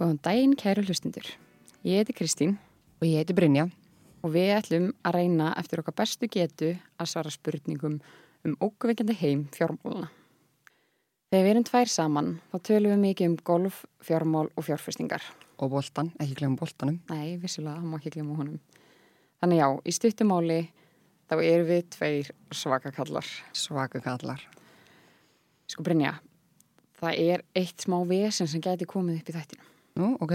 Góðan daginn, kæru hlustundur. Ég heiti Kristín Og ég heiti Brynja. og við ætlum að reyna eftir okkar bestu getu að svara spurningum um ógveikjandi heim fjármáluna. Þegar við erum tvær saman, þá tölum við mikið um golf, fjármál og fjárfestingar. Og boltan, ekki glemum boltanum. Nei, vissulega, það má ekki glemja honum. Þannig já, í stuttumáli þá erum við tveir svakakallar. Svaka kallar. Sko Brynja, það er eitt smá vesen sem gæti komið upp í þættinu. Nú, ok.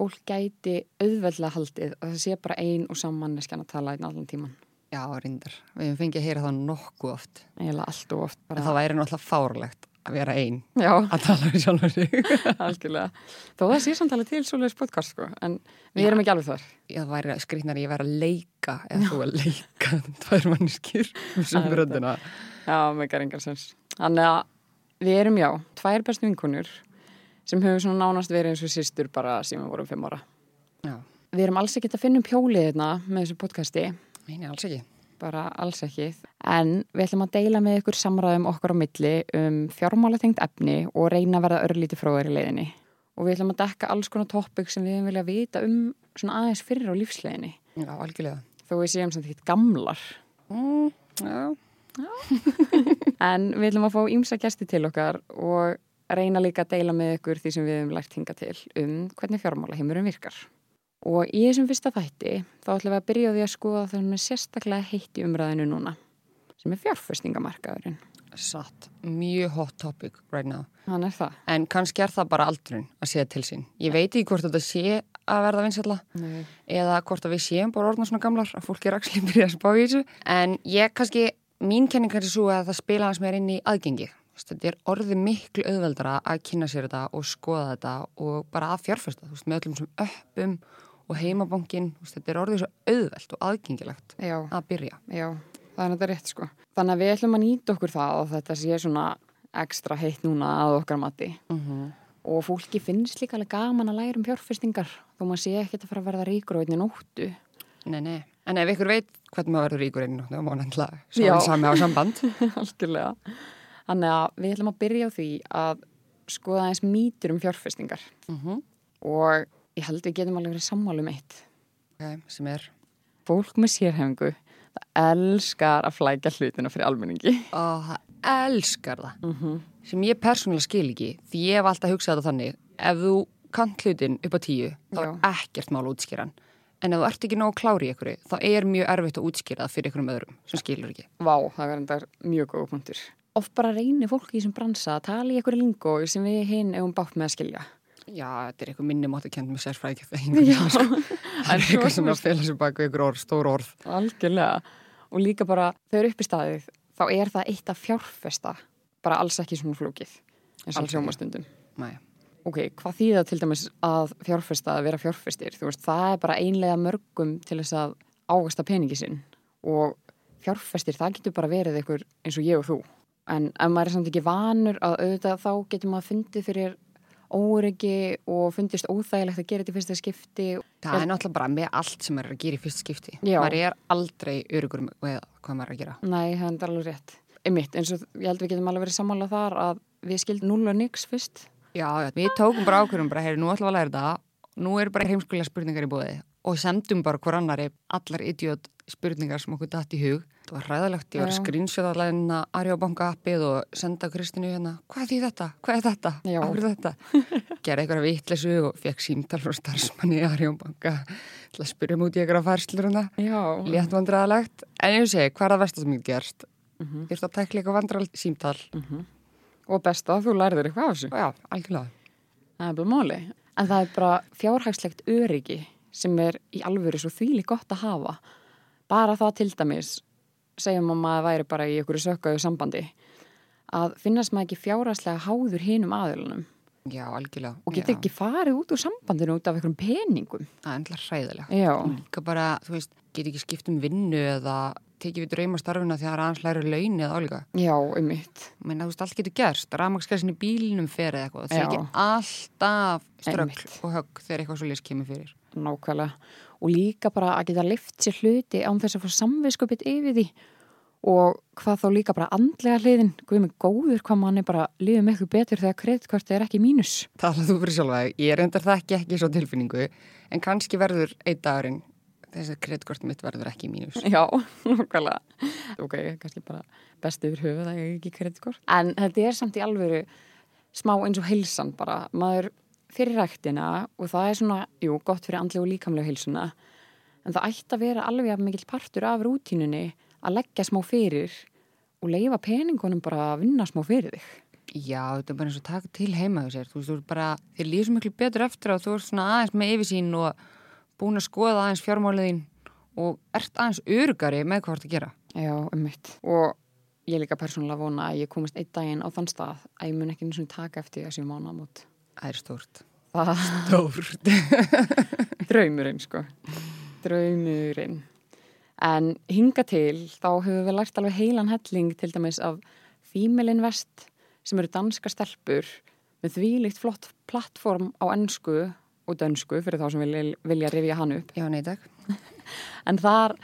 Fólk gæti auðveldlega haldið að það sé bara ein og sammanneskjan að tala einn allan tíman. Já, reyndar. Við fengið að heyra það nokkuð oft. Eiginlega allt og oft. En það væri náttúrulega fárlegt að vera einn Já, að tala um sjálfur sig. algjörlega. Þó það sé samtalið til svoleiðis podcast, sko. En við erum ekki alveg þar. Já, það væri skrýtnar ég væri að leika eða þú að leika tvær manniskir um sem röndina. Já, megar engar sens. Þannig að við erum, já, tvær bestu vinkunur sem höfum svona nánast verið eins og sýstur bara síðan við vorum fimm ára. Já, Við erum alls ekki að finna um pjólið hérna með þessu podcasti, meini alls ekki. bara alls ekki. En við ætlum að deila með ykkur samræðum okkar á milli um fjármálatengt efni og reyna að verða örlítið fróður í leiðinni. Og við ætlum að dekka alls konar toppik sem við vilja vita um svona aðeins fyrir á lífsleiðinni. Já, algjörlega. Þó við séum samt ekki gamlar. Mm, já, En við ætlum að fá ímsa gæsti til okkar og reyna líka að deila með ykkur því sem við hefum lært hinga til um hvernig fjármálaheimurinn virkar. Og í þessum fyrsta þætti þá ætlum við að byrja á því að skoða það sem er sérstaklega heitt í umræðinu núna, sem er fjárfestingamarkaðurinn. satt. Mjög hot topic right now. Hann er það. En kannski er það bara aldrun að sé til sín. Ég veit ekki hvort þetta sé að verða vinsalla. Eða hvort að við séum bara orðna svona gamlar að fólki er axli byrja að spá í þessu en ég kannski, mín kenning er svo að það spila hans meira inn í aðgengi þetta er orðið miklu auðveldara að kynna sér þetta og skoða þetta og bara að fjárfesta, þú veist, með öllum sem öppum og heimabankin, þetta er orðið svo auðveld og aðgengilegt Já, að byrja. já, það er þetta rétt sko. Þannig að við ætlum að nýta okkur það og þetta sé svona ekstra heitt núna að okkar mati. Mm -hmm. Og fólki finnst líka alveg gaman að læra um fjárfestingar þó maður sé ekkert að fara að verða ríkur á einni nóttu. Nei, nei, en ef ykkur veit hvernig maður verður ríkur einu, þá má Já. svo sami á samband. Algjörlega. Þannig að við ætlum að byrja á því að skoða eins mýtur um fjárfestingar Mm og ég held við getum alveg verið sammálu um eitt. okay, sem er, Fólk með sérhefingu það elskar að flækja hlutina fyrir almenningi. ó, það elskar það. Mm -hmm. sem ég persónulega skil ekki því ég hef alltaf hugsað þetta þannig ef þú kant hlutin upp á tíu þá Já. er ekkert mál að útskýra hann en ef þú ert ekki nóg klári í ykkur þá er mjög erfitt að útskýra það fyrir ykkurum öðrum sem skilur ekki Vá, það er enda mjög góða punktur. Oft bara reynir fólki þessum bransa að tala í einhverju lingó sem við hinn eigum bátt með að skilja. Já, þetta er eitthvað minni mátt að kenda með sérfræði Já, það er eitthvað sem að fela sér baka ykkur orð, stór orð Algjörlega. Og líka bara þau eru upp í staðið, þá er það eitt að fjárfesta, bara alls ekki svona flókið, eins og sjómastundum. Ok, hvað þýða til dæmis að fjárfesta að vera fjárfestir? Þú veist, það er bara einlega mörgum til þess að ágasta peningi sinn og fjárfestir, það getur bara verið einhver eins og ég og þú. En ef maður er samt ekki vanur að auðvitað þá getur maður fundið fyrir óryggi og fundist óþægilegt að gera þetta í fyrsta skipti. það er náttúrulega bara með allt sem maður er að gera í fyrst skipti Já. maður er aldrei örugur með hvað maður er að gera Nei, það er alveg rétt. Einmitt, eins og ég held við getum alveg verið sammála þar að við skildum null og nix fyrst. Já, við tókum bara ákvörðum bara, heyri, nú ætlum við að læra þetta, nú eru bara heimskulega spurningar í bóði og sendum bara hver annari allar idiot spurningar sem okkur datt í hug. Það var ræðilegt, ég var að skrýnsjóða allavegna Arjóbanka appið og senda Kristínu hérna, hvað er því þetta? Hvað er þetta? Hvað er þetta? Gerði eitthvað vitleysu og fekk símtal frá starfsmanni Arjóbanka til að spyrja múti eitthvað færslur hana. Já. Létt vandræðalegt, en ég segi, hvað er það versta sem ég gerst? Mm Þurfti að tekla eitthvað vandræðalegt símtal. Og besta, þú lærður eitthvað af þessu. Já, algjörlega. Það er bara fjárhagslegt öryggi sem er í alvöru svo þvíli gott að hafa. Bara það til dæmis, segjum að maður væri bara í einhverju sökkaðu sambandi, að finnast maður ekki fjárhagslega háður hinum aðilunum Já, algjörlega. og getur ekki farið út úr sambandinu út af einhverjum peningum. Það er ennlega hræðilegt. Já, Og líka bara, þú veist, get ekki skipt um vinnu eða tekið við draumastarfuna þegar það er aðeins læri launni eða álíka. Já, um mitt. Menna, þú veist, allt getur gerst. Rafmagnskessin í bílinum fer eða eitthvað. Það er ekki alltaf Einmitt. og högg þegar eitthvað svo lýs kemur fyrir. Nákvæmlega. Og líka bara að geta lift sér hluti án þess að fá samviskupið yfir því og hvað þá líka bara andlega hliðin, guð mig góður hvað manni bara líður með eitthvað betur þegar kreditkortið er ekki mínus. Talað þú fyrir sjálfa. Ég reyndar það ekki ekki svo tilfinningu en kannski verður einn dagurinn þess að kreditkort mitt verður ekki mínus. Já, nákvæmlega. Ok, kannski bara best yfir höfuð að ég ekki kreditkort. En þetta er samt í alvöru smá eins og heilsan bara. Maður fyrir ræktina og það er svona, jú, gott fyrir andlega og líkamlega heilsuna. En það ætti að vera alveg að mikill partur af rútínunni að leggja smá fyrir og leifa peningunum bara að vinna smá fyrir þig. Já, þetta er bara eins og taka til heima þau sér. Þú veist, þú er bara, þér líður svo miklu betur eftir að þú ert svona aðeins með yfirsýn og búin að skoða aðeins fjármáliðin og ert aðeins örugari með hvað þú ert að gera. Já, um mitt. Og ég líka persónulega vona að ég komist einn daginn á þann stað að ég mun ekki eins og taka eftir þessi mánamót. Það er stórt. Það Stórt. draumurinn sko draumurinn en hinga til þá hefur við lært alveg heilan helling til dæmis af Female Invest sem eru danska stelpur með þvílíkt flott plattform á ennsku og dönsku fyrir þá sem vilja, vilja rifja hann upp Já, nei, takk. en þar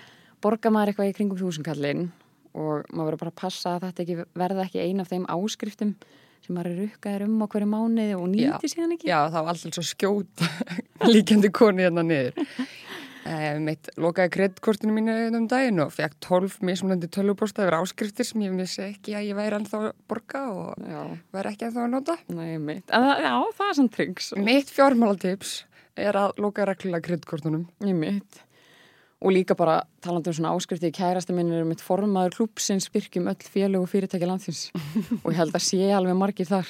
borgar maður eitthvað í kringum þúsunkallin og maður verður bara að passa að þetta ekki verða ekki ein af þeim áskriftum sem maður er rukkaður um á hverju mánuði og nýti síðan ekki Já, það var alltaf svo skjót líkjandi koni hérna niður. Eh, mitt lokaði kreditkortinu mínu um daginn og fekk 12 mismunandi tölvupósta yfir áskriftir sem ég vissi ekki að ég væri ennþá að borga og Já, væri ekki ennþá að nota. nei mitt já, það er svona tryggs Mitt fjármálatips er að loka reglulega kreditkortunum. Ég mitt. Og líka bara talandi um svona áskrifti í kærasta minn er mitt formaður klúpsins byrkjum öll félög og fyrirtækja landsins og ég held að sé alveg margir þar.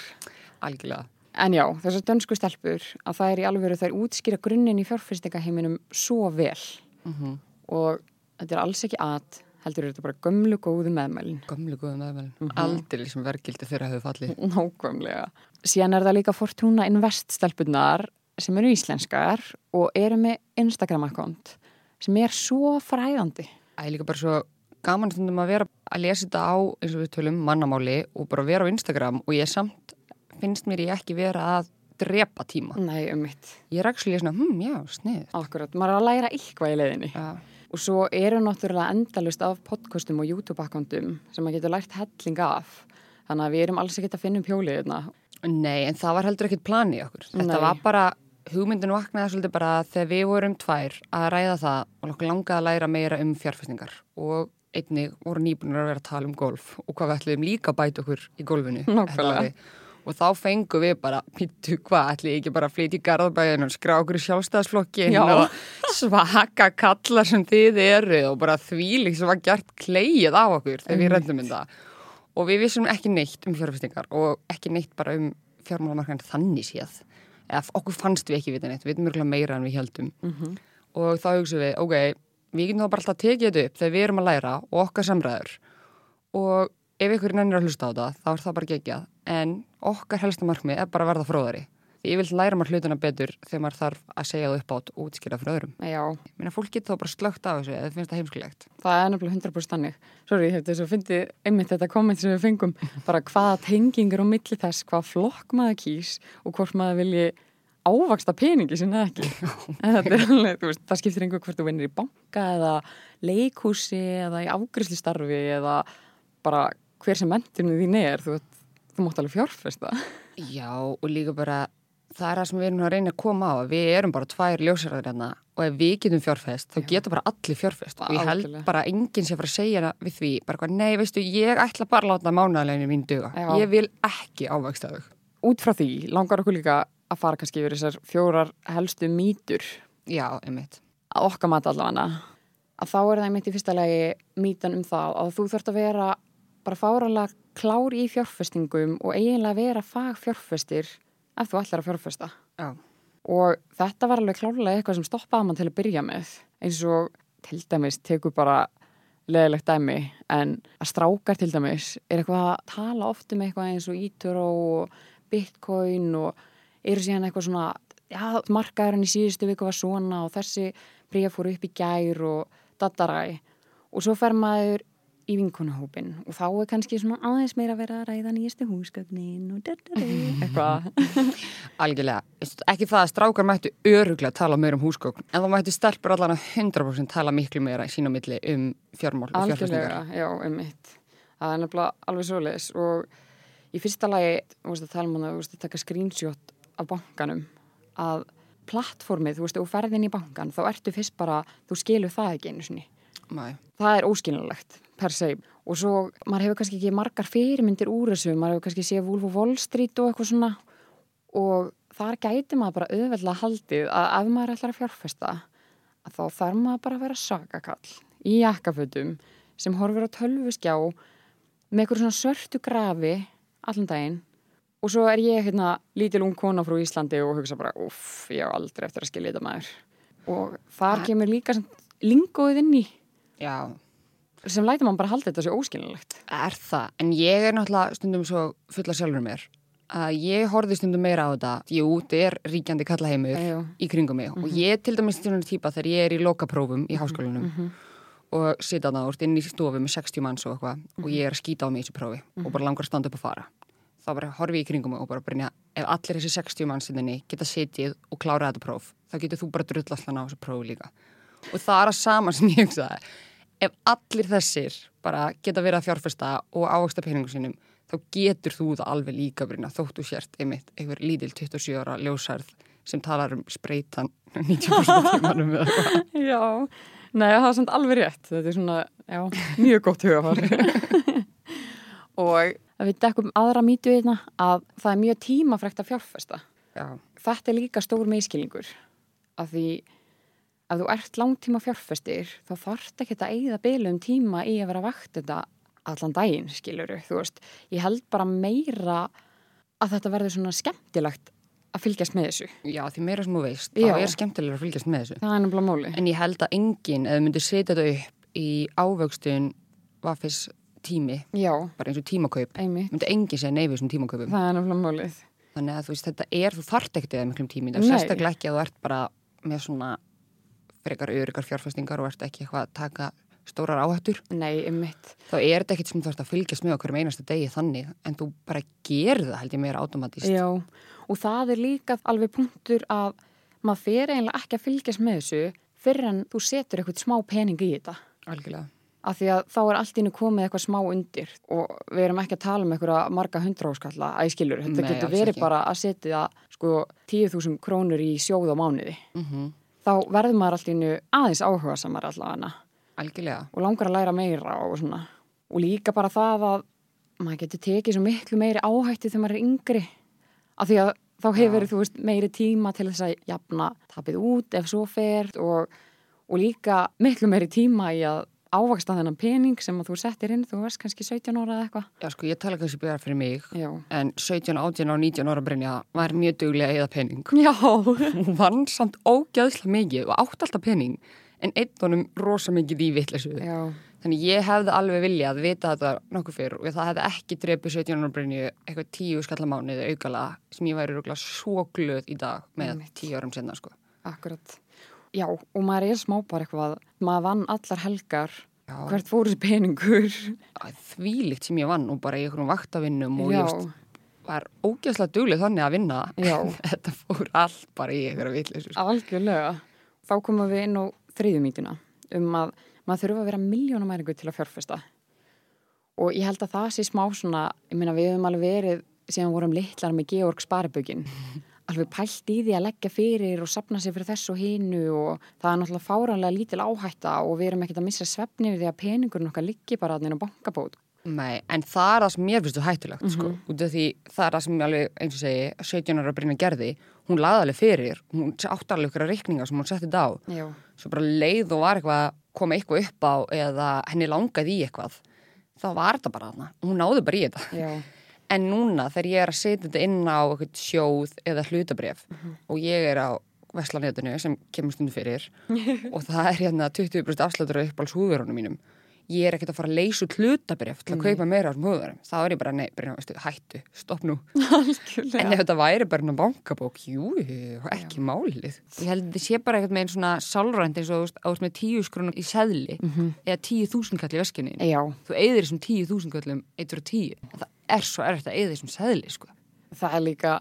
Algjörlega. En já, þessar dönsku stelpur að það er í alvöru þær útskýra grunninn í fjárfyrstingaheiminum svo vel Mm og þetta er alls ekki að heldur þetta bara gömlu góðu meðmælin. Gömlu góðu meðmælin. Mm -hmm. Aldrei sem verkildi þeirra hefur fallið. Nákvæmlega. Síðan er það líka Fortuna Invest stelpunar sem eru íslenskar og eru með Instagram-akkont sem er svo fræðandi. Það er líka bara svo gaman stundum að vera að lesa þetta á, eins og við tölum, mannamáli og bara vera á Instagram og ég samt finnst mér ég ekki vera að drepa tíma. Nei, um mitt. Ég er ekki svona, hm, já, snið. Akkurat, maður er að læra eitthvað í leiðinni. Ja. Og svo eru náttúrulega endalust af podcastum og YouTube-akkondum sem maður getur lært helling af. Þannig að við erum alls ekkert að finna um hjólið þarna. Nei, en það var heldur ekkit plani í okkur. Þetta Nei. var bara, hugmyndin vaknaði svolítið bara þegar við vorum tvær að ræða það og okkur langaði að læra meira um fjárfestingar og einnig voru nýbunir að vera að tala um golf og hvað við ætluðum líka að bæta okkur í golfinu. Og þá fengum við bara, pítu hvað, ætlum ekki bara að flytja í garðabæðinu og skrá okkur í sjálfstæðsflokkin Já. og svaka kallar sem þið eru og bara þvílík sem var gert kleið á okkur þegar við reyndum um það. Og við vissum ekki neitt um fjárfestingar og ekki neitt bara um fjármálamarkaðin þannig séð. Eða okkur fannst við ekki vita neitt, við veitum mjög meira en við heldum. Mhm. Og þá hugsaum við, ok, við getum þá bara alltaf að tekið þetta upp þegar við erum að læra og okkar samræður. Og ef ykkur nennir að hlusta á það, þá er það bara geggjað. En okkar helsta markmið er bara að verða fróðari. Ég vil læra maður hlutina betur þegar maður þarf að segja það upp átt og útskýra fyrir öðrum. Já, Ég meina, fólk getur þá bara slögt af þessu eða finnst það heimskulegt. það er nefnilega 100% þannig. Sorry, þetta er svo fyndið einmitt þetta komment sem við fengum. Bara hvaða tengingur á milli þess, hvað flokk maður kýs og hvort maður vilji ávaksta peningi sinna ekki. Alveg, veist, það skiptir einhver hvort þú vinnir í banka eða leikhúsi eða í afgriðslistarfi eða bara hver sem menturinn þín er, þú þú mátt alveg fjárfesta. Já, og líka bara, það er það sem við erum að reyna að koma á. Við erum bara tvær ljósarðar hérna og ef við getum fjárfest, þá getur bara allir fjárfest. Og ég held bara enginn að fara að segja við því. Bara hvað, nei, veistu, ég ætla bara að láta mánaðleginu mín duga. Já. Ég vil ekki ávaksta þau. Út frá því langar okkur líka að fara kannski yfir þessar fjórar helstu mýtur Já, einmitt. að okkar mat allavega að þá er það einmitt í fyrsta lagi mítan um það að þú þurft að vera bara fáralega klár í fjárfestingum og eiginlega vera fagfjárfestir ef þú ætlar að fjárfesta. Já. og þetta var alveg klárlega eitthvað sem stoppaði mann til að byrja með. Eins og til dæmis tekur bara leðilegt dæmi en að strákar til dæmis er eitthvað að tala oft um eitthvað eins og Íturo og Bitcoin og eru síðan eitthvað svona já, markaðurinn í síðustu viku var svona og þessi bríða fór upp í gær og dataræ og svo fer maður í vinkonuhópin og þá er kannski svona aðeins meira að vera að ræða nýjastu húsgögnin og eitthvað. Algjörlega, ekki það að strákar mættu öruglega tala meira um húsgögn en þá mættu stelpur allan að 100% tala miklu meira í sína milli um fjármál og fjárfæstingar Algjörlega, já, um mitt það er nefnilega alveg svoleiðis og í fyrsta lagi, þú veist að tala um það, þú veist að taka screenshot af bankanum að plattformið, þú veist, þú ferð inn í bankan þá ertu fyrst bara, þú skilur það ekki einu sinni. Nei. það er óskilinlegt per se. Og svo maður hefur kannski ekki margar fyrirmyndir úr þessu, maður hefur kannski séð Wolf of Wall Street og eitthvað svona. Og þar gæti maður bara auðveldlega haldið að ef maður ætlar að fjárfesta að þá þarf maður bara að vera sakakall í jakkafötum sem horfir á tölvuskjá með eitthvað svona svörtu grafi allan daginn. Og svo er ég hérna lítil ung kona frá Íslandi og hugsa bara uff, ég á aldrei eftir að skilja þetta maður. Og þar kemur líka lingóið inn í. Já, sem lætur maður bara halda þetta svo óskilinlegt er það, en ég er náttúrulega stundum svo fulla sjálfur mér að ég horfi stundum meira á þetta jú, þetta er ríkjandi kallaheimur Jú. í kringum mig. Og ég til dæmis stundum típa þegar ég er í lokaprófum í háskólanum og sita þarna úr inn í stofu með 60 manns og eitthvað og ég er að skýta á mig í þessu prófi og bara langar að standa upp og fara. Þá bara horfi ég í kringum mig og bara brinja ef allir þessi 60 mannsinni geta sitið og klára þetta próf, þá getur þú bara drull allan á þessu prófi líka. Og það er að sama sem ég hugsaði ef allir þessir bara geta verið að fjárfesta og ávaksta peningum sínum þá getur þú það alveg líka brinja þóttu sért einmitt einhver lítil 27 ára ljósærð sem talar um spreytan 90% tímanum eða eitthvað. Já, nei það er samt alveg rétt. Þetta er svona, já, mjög gott hugafar og við dekkum aðra mýtu einna að það er mjög tímafrækt að fjárfesta. Já, þetta er líka stór meðskilningur af því að þú ert langtíma fjárfestir þá þarft ekki að eigða bylum tíma í að vera vakt þetta allan daginn, skiluru, þú veist ég held bara meira að þetta verður svona skemmtilegt að fylgjast með þessu. já því meira sem þú veist Já. þá er skemmtilega að fylgjast með þessu Það er nefnilega móli. en ég held að enginn eða myndi setja þetta upp í ávöxtun vaffis tími Já, bara eins og tímakaup einmitt. myndi enginn segja nei við þessum tímakaupum Það er nefnilega mólið. þannig að þú veist þetta er, þú þart ekkert eða miklum tími það er sérstaklega ekki að þú ert bara með svona frekar öryggar fjárfestingar og ert ekki eitthvað að taka stórar áhættur Nei, einmitt. þá er þetta ekkert sem þú ert að fylgjast með okkur um einasta degi þannig en þú bara gerir það held ég meira automatist Já, og það er líka alveg punktur að maður fer eiginlega ekki að fylgjast með þessu fyrir en þú setur eitthvað smá pening í þetta. algjörlega Af því að þá er allt innu komið eitthvað smá undir og við erum ekki að tala um eitthvað marga hundra áskalla æskilur. Þetta Nei, getur verið ekki. bara að setja sko 10.000 krónur í sjóð á mánuði. mm Þá verður maður allt innu aðeins áhuga samar allavega algjörlega og langar að læra meira og svona. Og líka bara það að maður getur tekið svo miklu meiri áhætti þegar maður er yngri. Af því að þá hefur Já. þú veist meiri tíma til þess að jafna tapið út ef svo fer og, og líka miklu meiri tíma í að ávaksta þennan pening sem að þú settir inn, þú veist kannski 17 ára eða eitthvað. Já sko ég tala kannski byrjar fyrir mig Já. en 17, 18 og 19 ára Brynja var mjög duglega eða pening Já. hún vann samt ógæðslega mikið og átt alltaf pening en einn honum rosa mikið í vittlesu Já. þannig ég hefði alveg viljað vita þetta nokkuð fyrr og það hefði ekki drepið 17 ára Brynju eitthvað 10 skallamánuði aukala sem ég væri rúglega svo glöð í dag með. 10 árum senna sko Akkurat. Já, og maður er smá bara eitthvað, maður vann allar helgar, Já. hvert fór þessi peningur? þvílikt sem ég vann og bara í einhverjum vaktavinnum og Já. ég veist, var ógeðslega dugleg þannig að vinna þetta fór allt bara í einhverja vitleysu sko. Algjörlega. Þá komum við inn á þriðjumítuna um að maður þurfa að vera miljónamæringu til að fjárfesta. Og ég held að það sé smá svona, ég meina við höfum alveg verið síðan vorum litlar með Georg Sparibögin alveg pælt í því að leggja fyrir og sapna sér fyrir þessu og hinu og það er náttúrulega fáranlega lítil áhætta og við erum ekkert að missa svefni við því að peningurinn okkar liggi bara að neina bankabót. Nei, en það er það sem mér finnst þú hættulegt sko, út af því það er það sem ég alveg eins og segi, 17 ára Brynja gerði hún laði alveg fyrir, hún átti alveg ykkur reikninga sem hún setti þetta á Já. svo bara leið og var eitthvað að koma eitthvað upp á eða henni langaði í eitthvað þá var þetta bara hana, hún náði bara í þetta Já. En núna þegar ég er að setja þetta inn á eitthvað sjóð eða hlutabref og ég er á veslanetinu sem kemur stundu fyrir og það er hérna 20% afsláttur upp á húðverunum mínum ég er ekkert að fara að leysa út hlutabref til að Nei. kaupa meira á höfðurum. þá er ég bara, nei, bara, veistu, hættu, stopp nú. En ef þetta væri bara inn á bankabók, jú, ekki málið. Ég held að þetta sé bara eitthvað með einn svona sálrænt eins og þú veist, á veist með tíu skrunum í seðli eða tíu þúsund kall í öskinni. Já, Þú eyðir þessum tíu þúsund kallum eitt fyrir tíu. En það er svo erfitt að eyða þessum seðli, sko. það er líka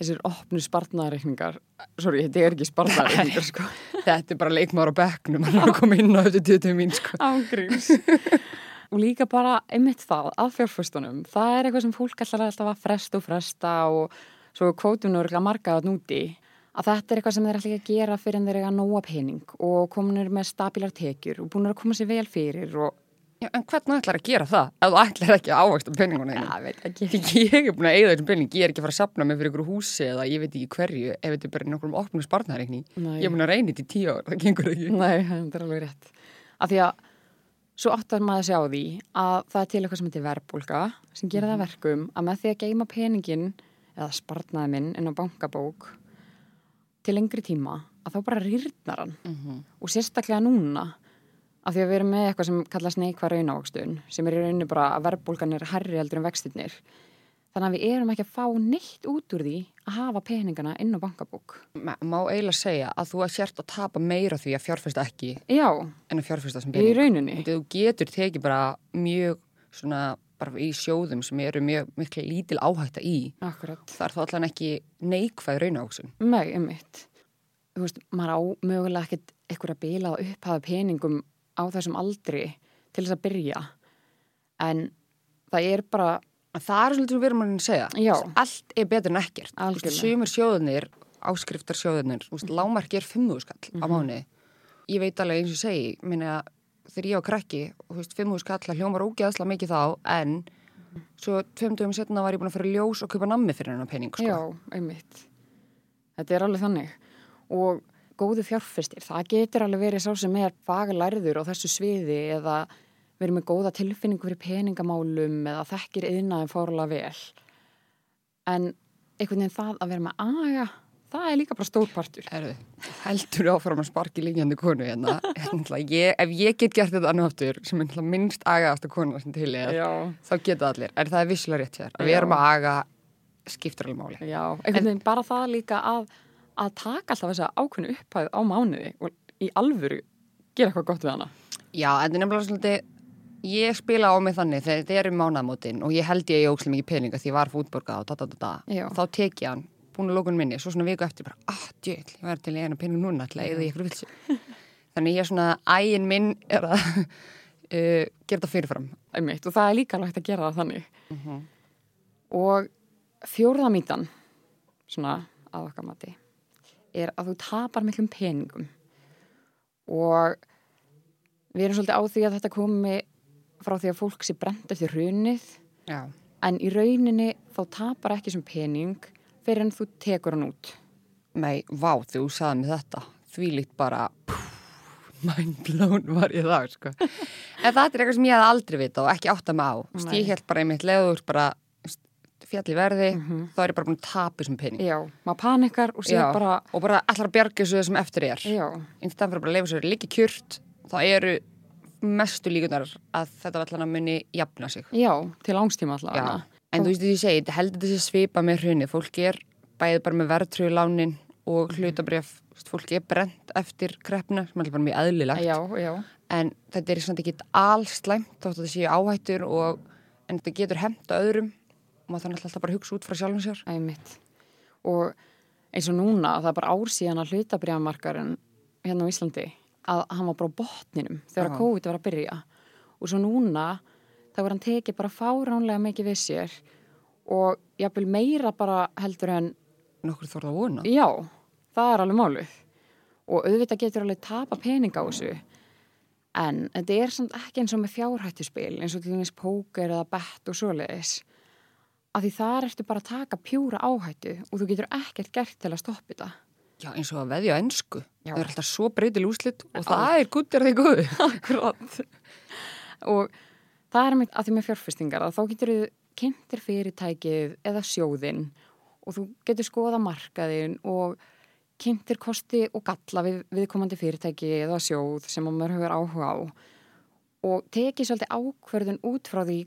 þessir opnu spartnaðarreikningar. Sorry, þetta er ekki spartnaðarreikningar, sko. Þetta er bara leikmaður á bekknum, hann er að koma inn á þetta tíu mín, sko. Ángríms. og líka bara einmitt það að fjárfæstunum. Það er eitthvað sem fólk alltaf að fresta og fresta og svo kvótum nú örgulega marga að núti að þetta er eitthvað sem þeir ætla ekki að gera fyrir en þeir eiga nóga pening og kominir með stabilar tekjur og búin að koma sér vel fyrir og Já, en hvernig ætlar að gera það? Ef þú ætlar ekki að ávaksta peninguna ja, þínu? veit ekki. Ég er búin að eyða þessum pening, ég er ekki að fara að sapna mig fyrir ykkur húsi eða ég veit ekki hverju ef þetta er bara nokkur um opnum spartnaðareikni. Nei. Ég er búin að reyna þetta í tíu ár, það gengur ekki. Nei, það er alveg rétt. Af því að svo áttar maður að sjá því að það er til eitthvað sem heitir verbulga sem gera það verkum að með því að geima peningin eða spartnaði minn af því að við erum með eitthvað sem kallast neikvæð raunávakstun sem er í rauninu bara að verbulgan er herri heldur en vextinnir þannig að við erum ekki að fá neitt út úr því að hafa peningana inn á bankabók Má eiginlega segja að þú að sért að tapa meira því að fjárfesta ekki Já, en að fjárfesta sem í pening. rauninni Þú getur tekið bara mjög svona bara í sjóðum sem eru mjög miklu lítil áhætta í. Akkurat Það er þá allan ekki neikvæð raunávaksun. Nei, einmitt. Þú veist, maður á mögulega ekkert eitthvað að bila að upphafa peningum á þessum aldri til þess að byrja. En það er bara, Það er svolítið sem við erum að segja. Já. Allt er betur en ekkert. Sumur sjóðunir, áskriftar sjóðunir, mm. lámarki er fimmúskall á mánuði. Ég veit alveg eins og segi, minna, þegar ég á krakki, fimmúskall að hljómar ógeðslega mikið þá, en svo tveim dögum setna var ég búin að fara ljós og kaupa nammi fyrir hennar pening, sko. já, einmitt. Þetta er alveg þannig. Og góðu fjárfestir, það getur alveg verið sá sem er faglærður á þessu sviði eða verið með góða tilfinningu fyrir peningamálum eða þekkir yðnaðin fórlega vel. En einhvern veginn það að vera með aga, það er líka bara stórpartur. Erðu, heldur áfram að sparki líkjandi konu hérna. Hérna, ég, ef ég get gert þetta annu aftur, sem er minnst agaðasta kona sem til er, þá geta allir. En það er visslega rétt hér. Að við Já. erum að aga skiptur alveg máli. Já, einhvern veginn bara það líka að, að taka alltaf þessa ákveðnu upphæð á mánuði og í alvöru gera eitthvað gott við hana. Já, en þetta er nefnilega svolítið, ég spila á mig þannig þegar þetta eru mánaðamótin og ég held ég ókslega mikið peninga því ég var fútborgað og da, da, da, da. Já. Þá tek ég hann, búin að lókun minni, svo svona viku eftir bara, ah, djöl, ég var til í eina pening núna til að eða ég fyrir vilsi. Þannig ég er svona, ægin minn er að uh, gera þetta fyrirfram. Einmitt, og það er líka alveg hægt að gera það þannig. Og fjórða mítan, svona að okkar mati, er að þú tapar miklum peningum. Og við erum svolítið á því að þetta komi frá því að fólk sé brent eftir hrunið Já. en í rauninni þá tapar ekki sem pening fyrir en þú tekur hann út. Nei, vá, þú sagði mig þetta, því líkt bara, mind blown var ég það, sko. en það er eitthvað sem ég hef aldrei vita og ekki átta mig á. Þú veist, Nei. Ég held bara einmitt leður bara fjall í verði, þá er ég bara búin að tapa þessum pening. Já, maður panikar og sér bara, og bara allar að bjarga þessu sem eftir er. já, Einstæðan fyrir bara að leifa sér líki kjurt, þá eru mestu líkunar að þetta allan að muni jafna sig. já, til ángstíma allavega. en þú veist því ég segi, þetta heldur þessi svipa með hrunni, fólk er bæðið bara með verðtrögu lánin og hlutabref, fólk er brent eftir kreppna, sem er bara mjög eðlilegt. Já, já, en þetta er samt ekki allslæmt þótt að þetta séu áhættur og en þetta getur hemta öðrum maður þannig alltaf bara að hugsa út frá sjálfum sér einmitt. Og eins og núna, það er bara ár síðan að hlutabriðamarkarinn hérna á Íslandi, að hann var bara á botninum þegar Já. COVID var að byrja. Og svo núna, þá var hann tekið bara fáránlega mikið við sér og jafnvel meira bara heldur en, nokkur þorða að vona já, það er alveg málið. Og auðvitað getur alveg tapa pening á þessu. En þetta er samt ekki eins og með fjárhættuspil, eins og til dæmis póker eða bett og svoleiðis. Af því þar ertu bara að taka pjúra áhættu og þú getur ekkert gert til að stoppa þetta. Já, eins og að veðja á ennsku Já. það er alltaf svo breytil úslit og það er guttir því góðu Akkurát. og það er að því með fjárfestingar að þá getur þú kynntir fyrirtækið eða sjóðinn og þú getur skoða markaðinn og kynntir kosti og galla við viðkomandi fyrirtæki eða sjóð sem að maður hefur áhuga á og tekið svolítið ákverðun út frá því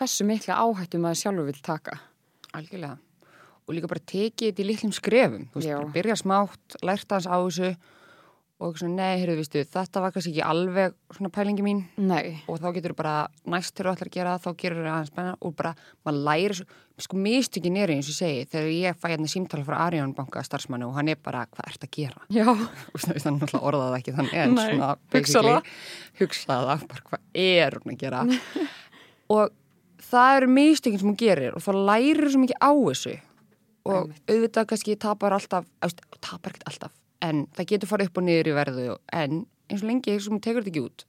hversu mikla áhættu maður sjálfur vil taka. Algjörlega. Og líka bara tekið þetta í litlum skrefum. Þú veist, bara byrja smátt, lært aðeins á þessu og svona, nei, heyrðu, viðstu, þetta var kannski ekki alveg svona pælingi mín Nei, og þá getur þú bara næst þegar þú ætlar að gera það, þá gerur það aðeins spenna og bara, maður læri svo, sko mistökin er eins og segi, þegar ég fæ hérna símtala frá Arjón banka starfsmannu og hann er bara, hvað ert að gera? já, Þú veist, þannig náttúrulega orðaði ekki þannig en Nei, svona hugsaði það, bara hvað er hún að gera og það eru mistökin sem hún gerir og þá lærir svo mikið á þessu og Einmitt. auðvitað kannski tapar alltaf, tapar ekkert alltaf en það getur farið upp og niður í verðu en eins og lengi sem hún tekur þetta ekki út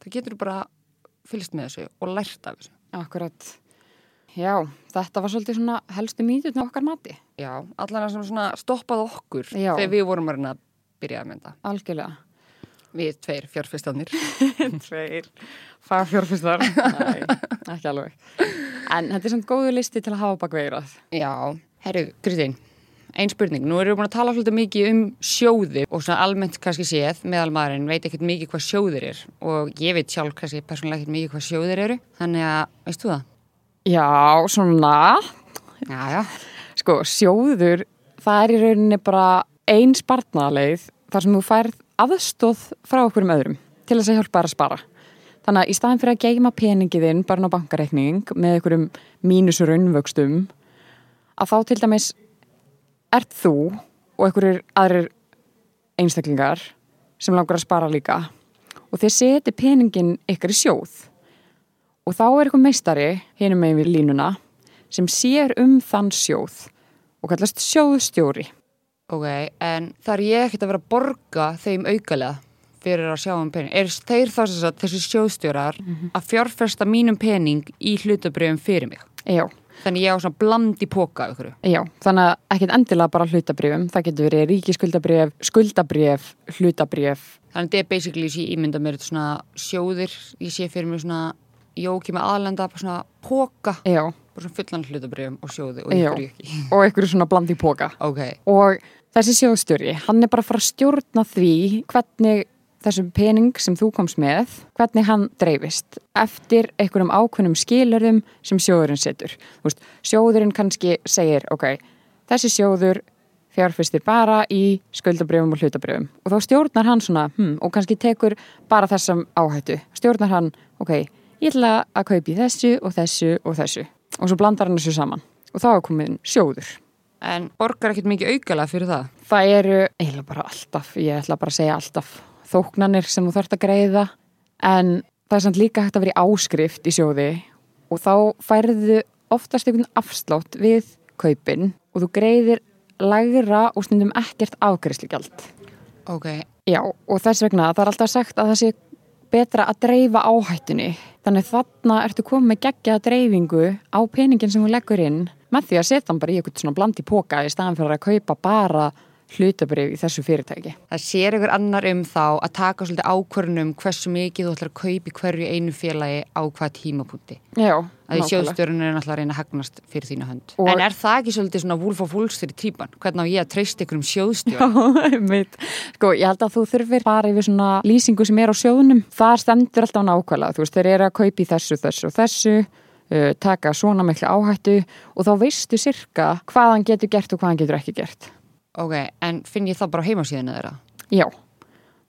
þá getur þú bara fylgst með þessu og lært af þessu akkurat. Já, þetta var svolítið svona helstu mýtutna okkar mati. Já, allan sem svona stoppað okkur Já. þegar við vorum að að byrja að mynda Algjörlega. Við tveir fjárfyrstanir Tveir fagfjórfistar. Nei, ekki alveg. En þetta er samt góðu listi til að hafa bak veirað. Já, herru, Kristín, ein spurning. Nú erum við búin að tala svolítið mikið um sjóði og svona almennt kannski séð, meðal maðurinn veit ekkert mikið hvað sjóðir er og ég veit sjálf kannski persónulega ekkert mikið hvað sjóðir eru. Þannig að, veist þú það? Já, svona, Já, já. sko, sjóður, það er í rauninni bara ein spartnaðaleið þar sem þú færð aðstóð frá okkur um öðrum til þess að hjálpa þær að spara. Þannig að í staðin fyrir að geima peningiðinn bara á bankareikning með einhverjum mínusur unnvöxtum að þá til dæmis ert þú og einhverjir aðrir einstaklingar sem langar að spara líka og þið seti peningin ykkar í sjóð og þá er eitthvað meistari hinum megin við línuna sem sér um þann sjóð og kallast sjóðstjóri. Ok, en þar ég ekkert að vera að borga þeim aukalega fyrir að sjá um pening. Er þeir þá sem sagt þessi sjóðstjórar að fjárfesta mínum pening í hlutabrjöfum fyrir mig? Já, Þannig ég á svona bland í póka ykkur. já, þannig að ekkert endilega bara hlutabrifum, það getur verið ríkiskuldabrif, skuldabrif, hlutabrif. Þannig þetta er basically ég ímynda mér svona sjóðir, ég sé fyrir mér svona jóki með aðlenda, bara svona póka, Já, bara svona fullan hlutabrjöfum og sjóði og ykkur ekki. og einhverju svona blandi póka. Ok, Og þessi sjóðstjóri, hann er bara að fara að stjórna því hvernig þessum pening sem þú komst með, hvernig hann dreifist eftir einhverjum ákveðnum skilurðum sem sjóðurinn setur. Þú veist, sjóðurinn kannski segir, ok, þessi sjóður fjárfistir bara í skuldabrifum og hlutabrifum og þá stjórnar hann svona, hm, og kannski tekur bara þessam áhættu. Stjórnar hann, ok, ég ætla að kaupi þessu og þessu og þessu og svo blandar hann þessu saman og þá er komin sjóður. en borgar ekkert mikið aukalega fyrir það? Það eru eiginlega bara alltaf, ég ætla bara að segja alltaf þóknanir sem þú þarft að greiða en það er samt líka hægt að vera í áskrift í sjóði og þá færðu oftast einhvern afslátt við kaupin og þú greiðir lægra og stundum ekkert afgreiðslugjald. Ok, Já, og þess vegna það er alltaf sagt að það sé betra að dreifa áhættunni. Þannig þarna ertu komið með geggja dreifingu á peningin sem hún leggur inn með því að setja hann bara í eitthvað svona blandi póka í staðan fyrir að kaupa bara hlutabrif í þessu fyrirtæki. það sér ykkur annar um þá að taka svolítið ákvörnum hversu mikið þú ætlar að kaupa í hverju einu félagi á hvað tímapunkti. Já, að því sjóðstjórun er náttúrulega að reyna að hagnast fyrir þína hönd. Og- En er það ekki svolítið svona of Wall Street típan? Hvernig á ég að treysta ykkur um sjóðstjórn? Já, einmitt. Sko, ég held að þú þurfir bara yfir svona lýsingu sem er á sjóðunum. Það stendur alltaf nákvæmlega. Þú veist, þeir eru að kaupa í þessu, þessu og þessu, taka svona miklu áhættu og þá veistu sirka hvað hann getur gert og hvað hann getur ekki gert. Ok, en finn ég það bara heimasíðinu þeirra? Já,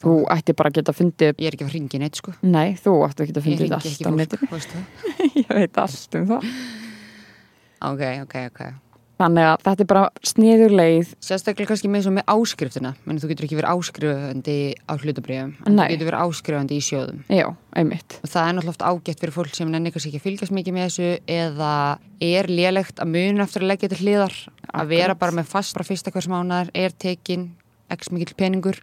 þú ætti bara að geta fundið, Ég er ekki að ringi neitt sko. nei, þú ætti að geta Ég fundið ringi allt ekki á fólk, netinu. veistu það? Ég veit allt um það. Ok, ok, ok. Þannig að þetta er bara sniður leið. Sérstaklega kannski með, með áskriftina, menn þú getur ekki verið áskrifandi á hlutabriðum, en þú getur verið áskrifandi í sjóðum. Já, einmitt. Og það er náttúrulega oft ágætt fyrir fólk sem nenni kannski ekki að fylgjast mikið með þessu eða er lélegt að muna eftir að leggja til hliðar, að vera Akkurat. bara með fast bara fyrsta hvers mánar, er tekin x mikill peningur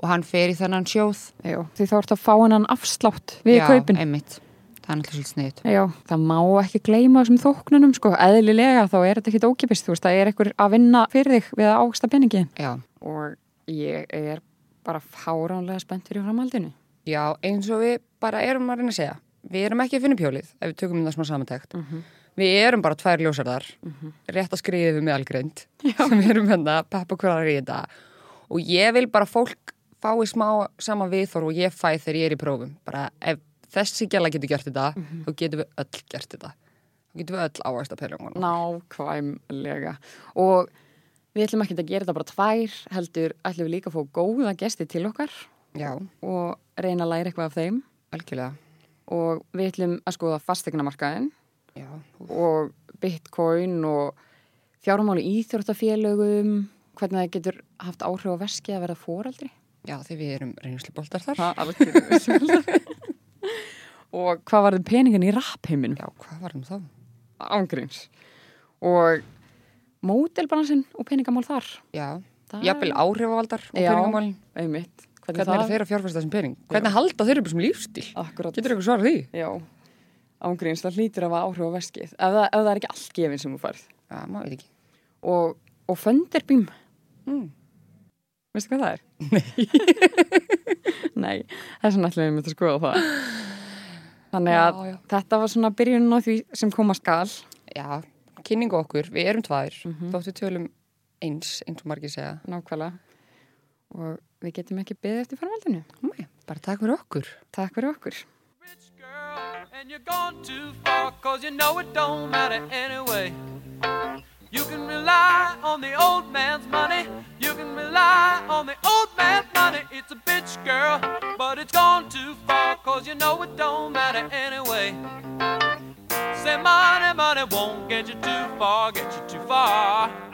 og hann fer í þennan sjóð. Já, því þá ertu að fá hennan afslátt við Já, kaupin. einmitt. Það er náttúrulega svolítið sniðut. Já, það má ekki gleyma þessum þóknunum sko, eðlilega þá er þetta ekkit ókipist, þú veist, það er einhver að vinna fyrir þig við að ágsta peningi. Já. Og ég er bara fáránlega spennt fyrir framhaldinu. Já, eins og við bara erum að reyna að segja. Við erum ekki að finna pjólið ef við tökum það smá samantækt. Við erum bara tvær ljósarðar, rétt að skriða við meðalgreind sem við erum hérna, peppa hverjar í þetta. Og ég vil bara fólk fái smá sama viðþór og ég fæ þegar ég er í prófum. Bara ef þessi gæla getur gert þetta, þá getum við öll gert þetta. Þá getum við öll ávægst að peningunum. Nákvæmlega. Og við ætlum ekki að gera þetta bara tvær, heldur ætlum við líka að fá góða gesti til okkar Já, og reyna að læra eitthvað af þeim. algjörlega. Og við ætlum að skoða fastegnamarkaðin Já, og bitcoin og fjármáli íþjóttafélögum, hvernig það getur haft áhrif á veski að vera fóreldri. já því við erum reynsluboltar þar. Það alveg Og hvað var þið peningin í rappheiminum? Já, hvað var um þá? Ángríns. Og mótelbalansinn og peningamál þar. Já, Það- jafnvel áhrifavaldar og Já. peningamálin. Einmitt. Hvernig er þeir að fjárfæsta þessum pening? Hvernig halda þeir upp þessum lífstíl? Akkurat. Getur eitthvað svarað því? Já. Ángríns, það hlýtur að hafa áhrif á veskið. Ef það, ef það er ekki allt gefin sem þú færð. Já, maður veit ekki. Og, og fönderbím. Mm. Veistu hvað það er? Nei. Nei, þess vegna ætlum við að skoða það. Þannig að Já, já. þetta var svona byrjun á því sem koma skal. Já, kynningu okkur, við erum tvær, Mhm. þóttu tölum eins, eins og margir segja. Nákvæmlega. Og við getum ekki beðið eftir framhaldinu. Nei, bara takk fyrir okkur. Takk fyrir okkur. and you're gone too far cause you know it don't matter anyway you can rely on the old man's money. You can rely on the old man's money. It's a bitch girl but it's gone too far cause you know it don't matter anyway. Say money money won't get you too far get you too far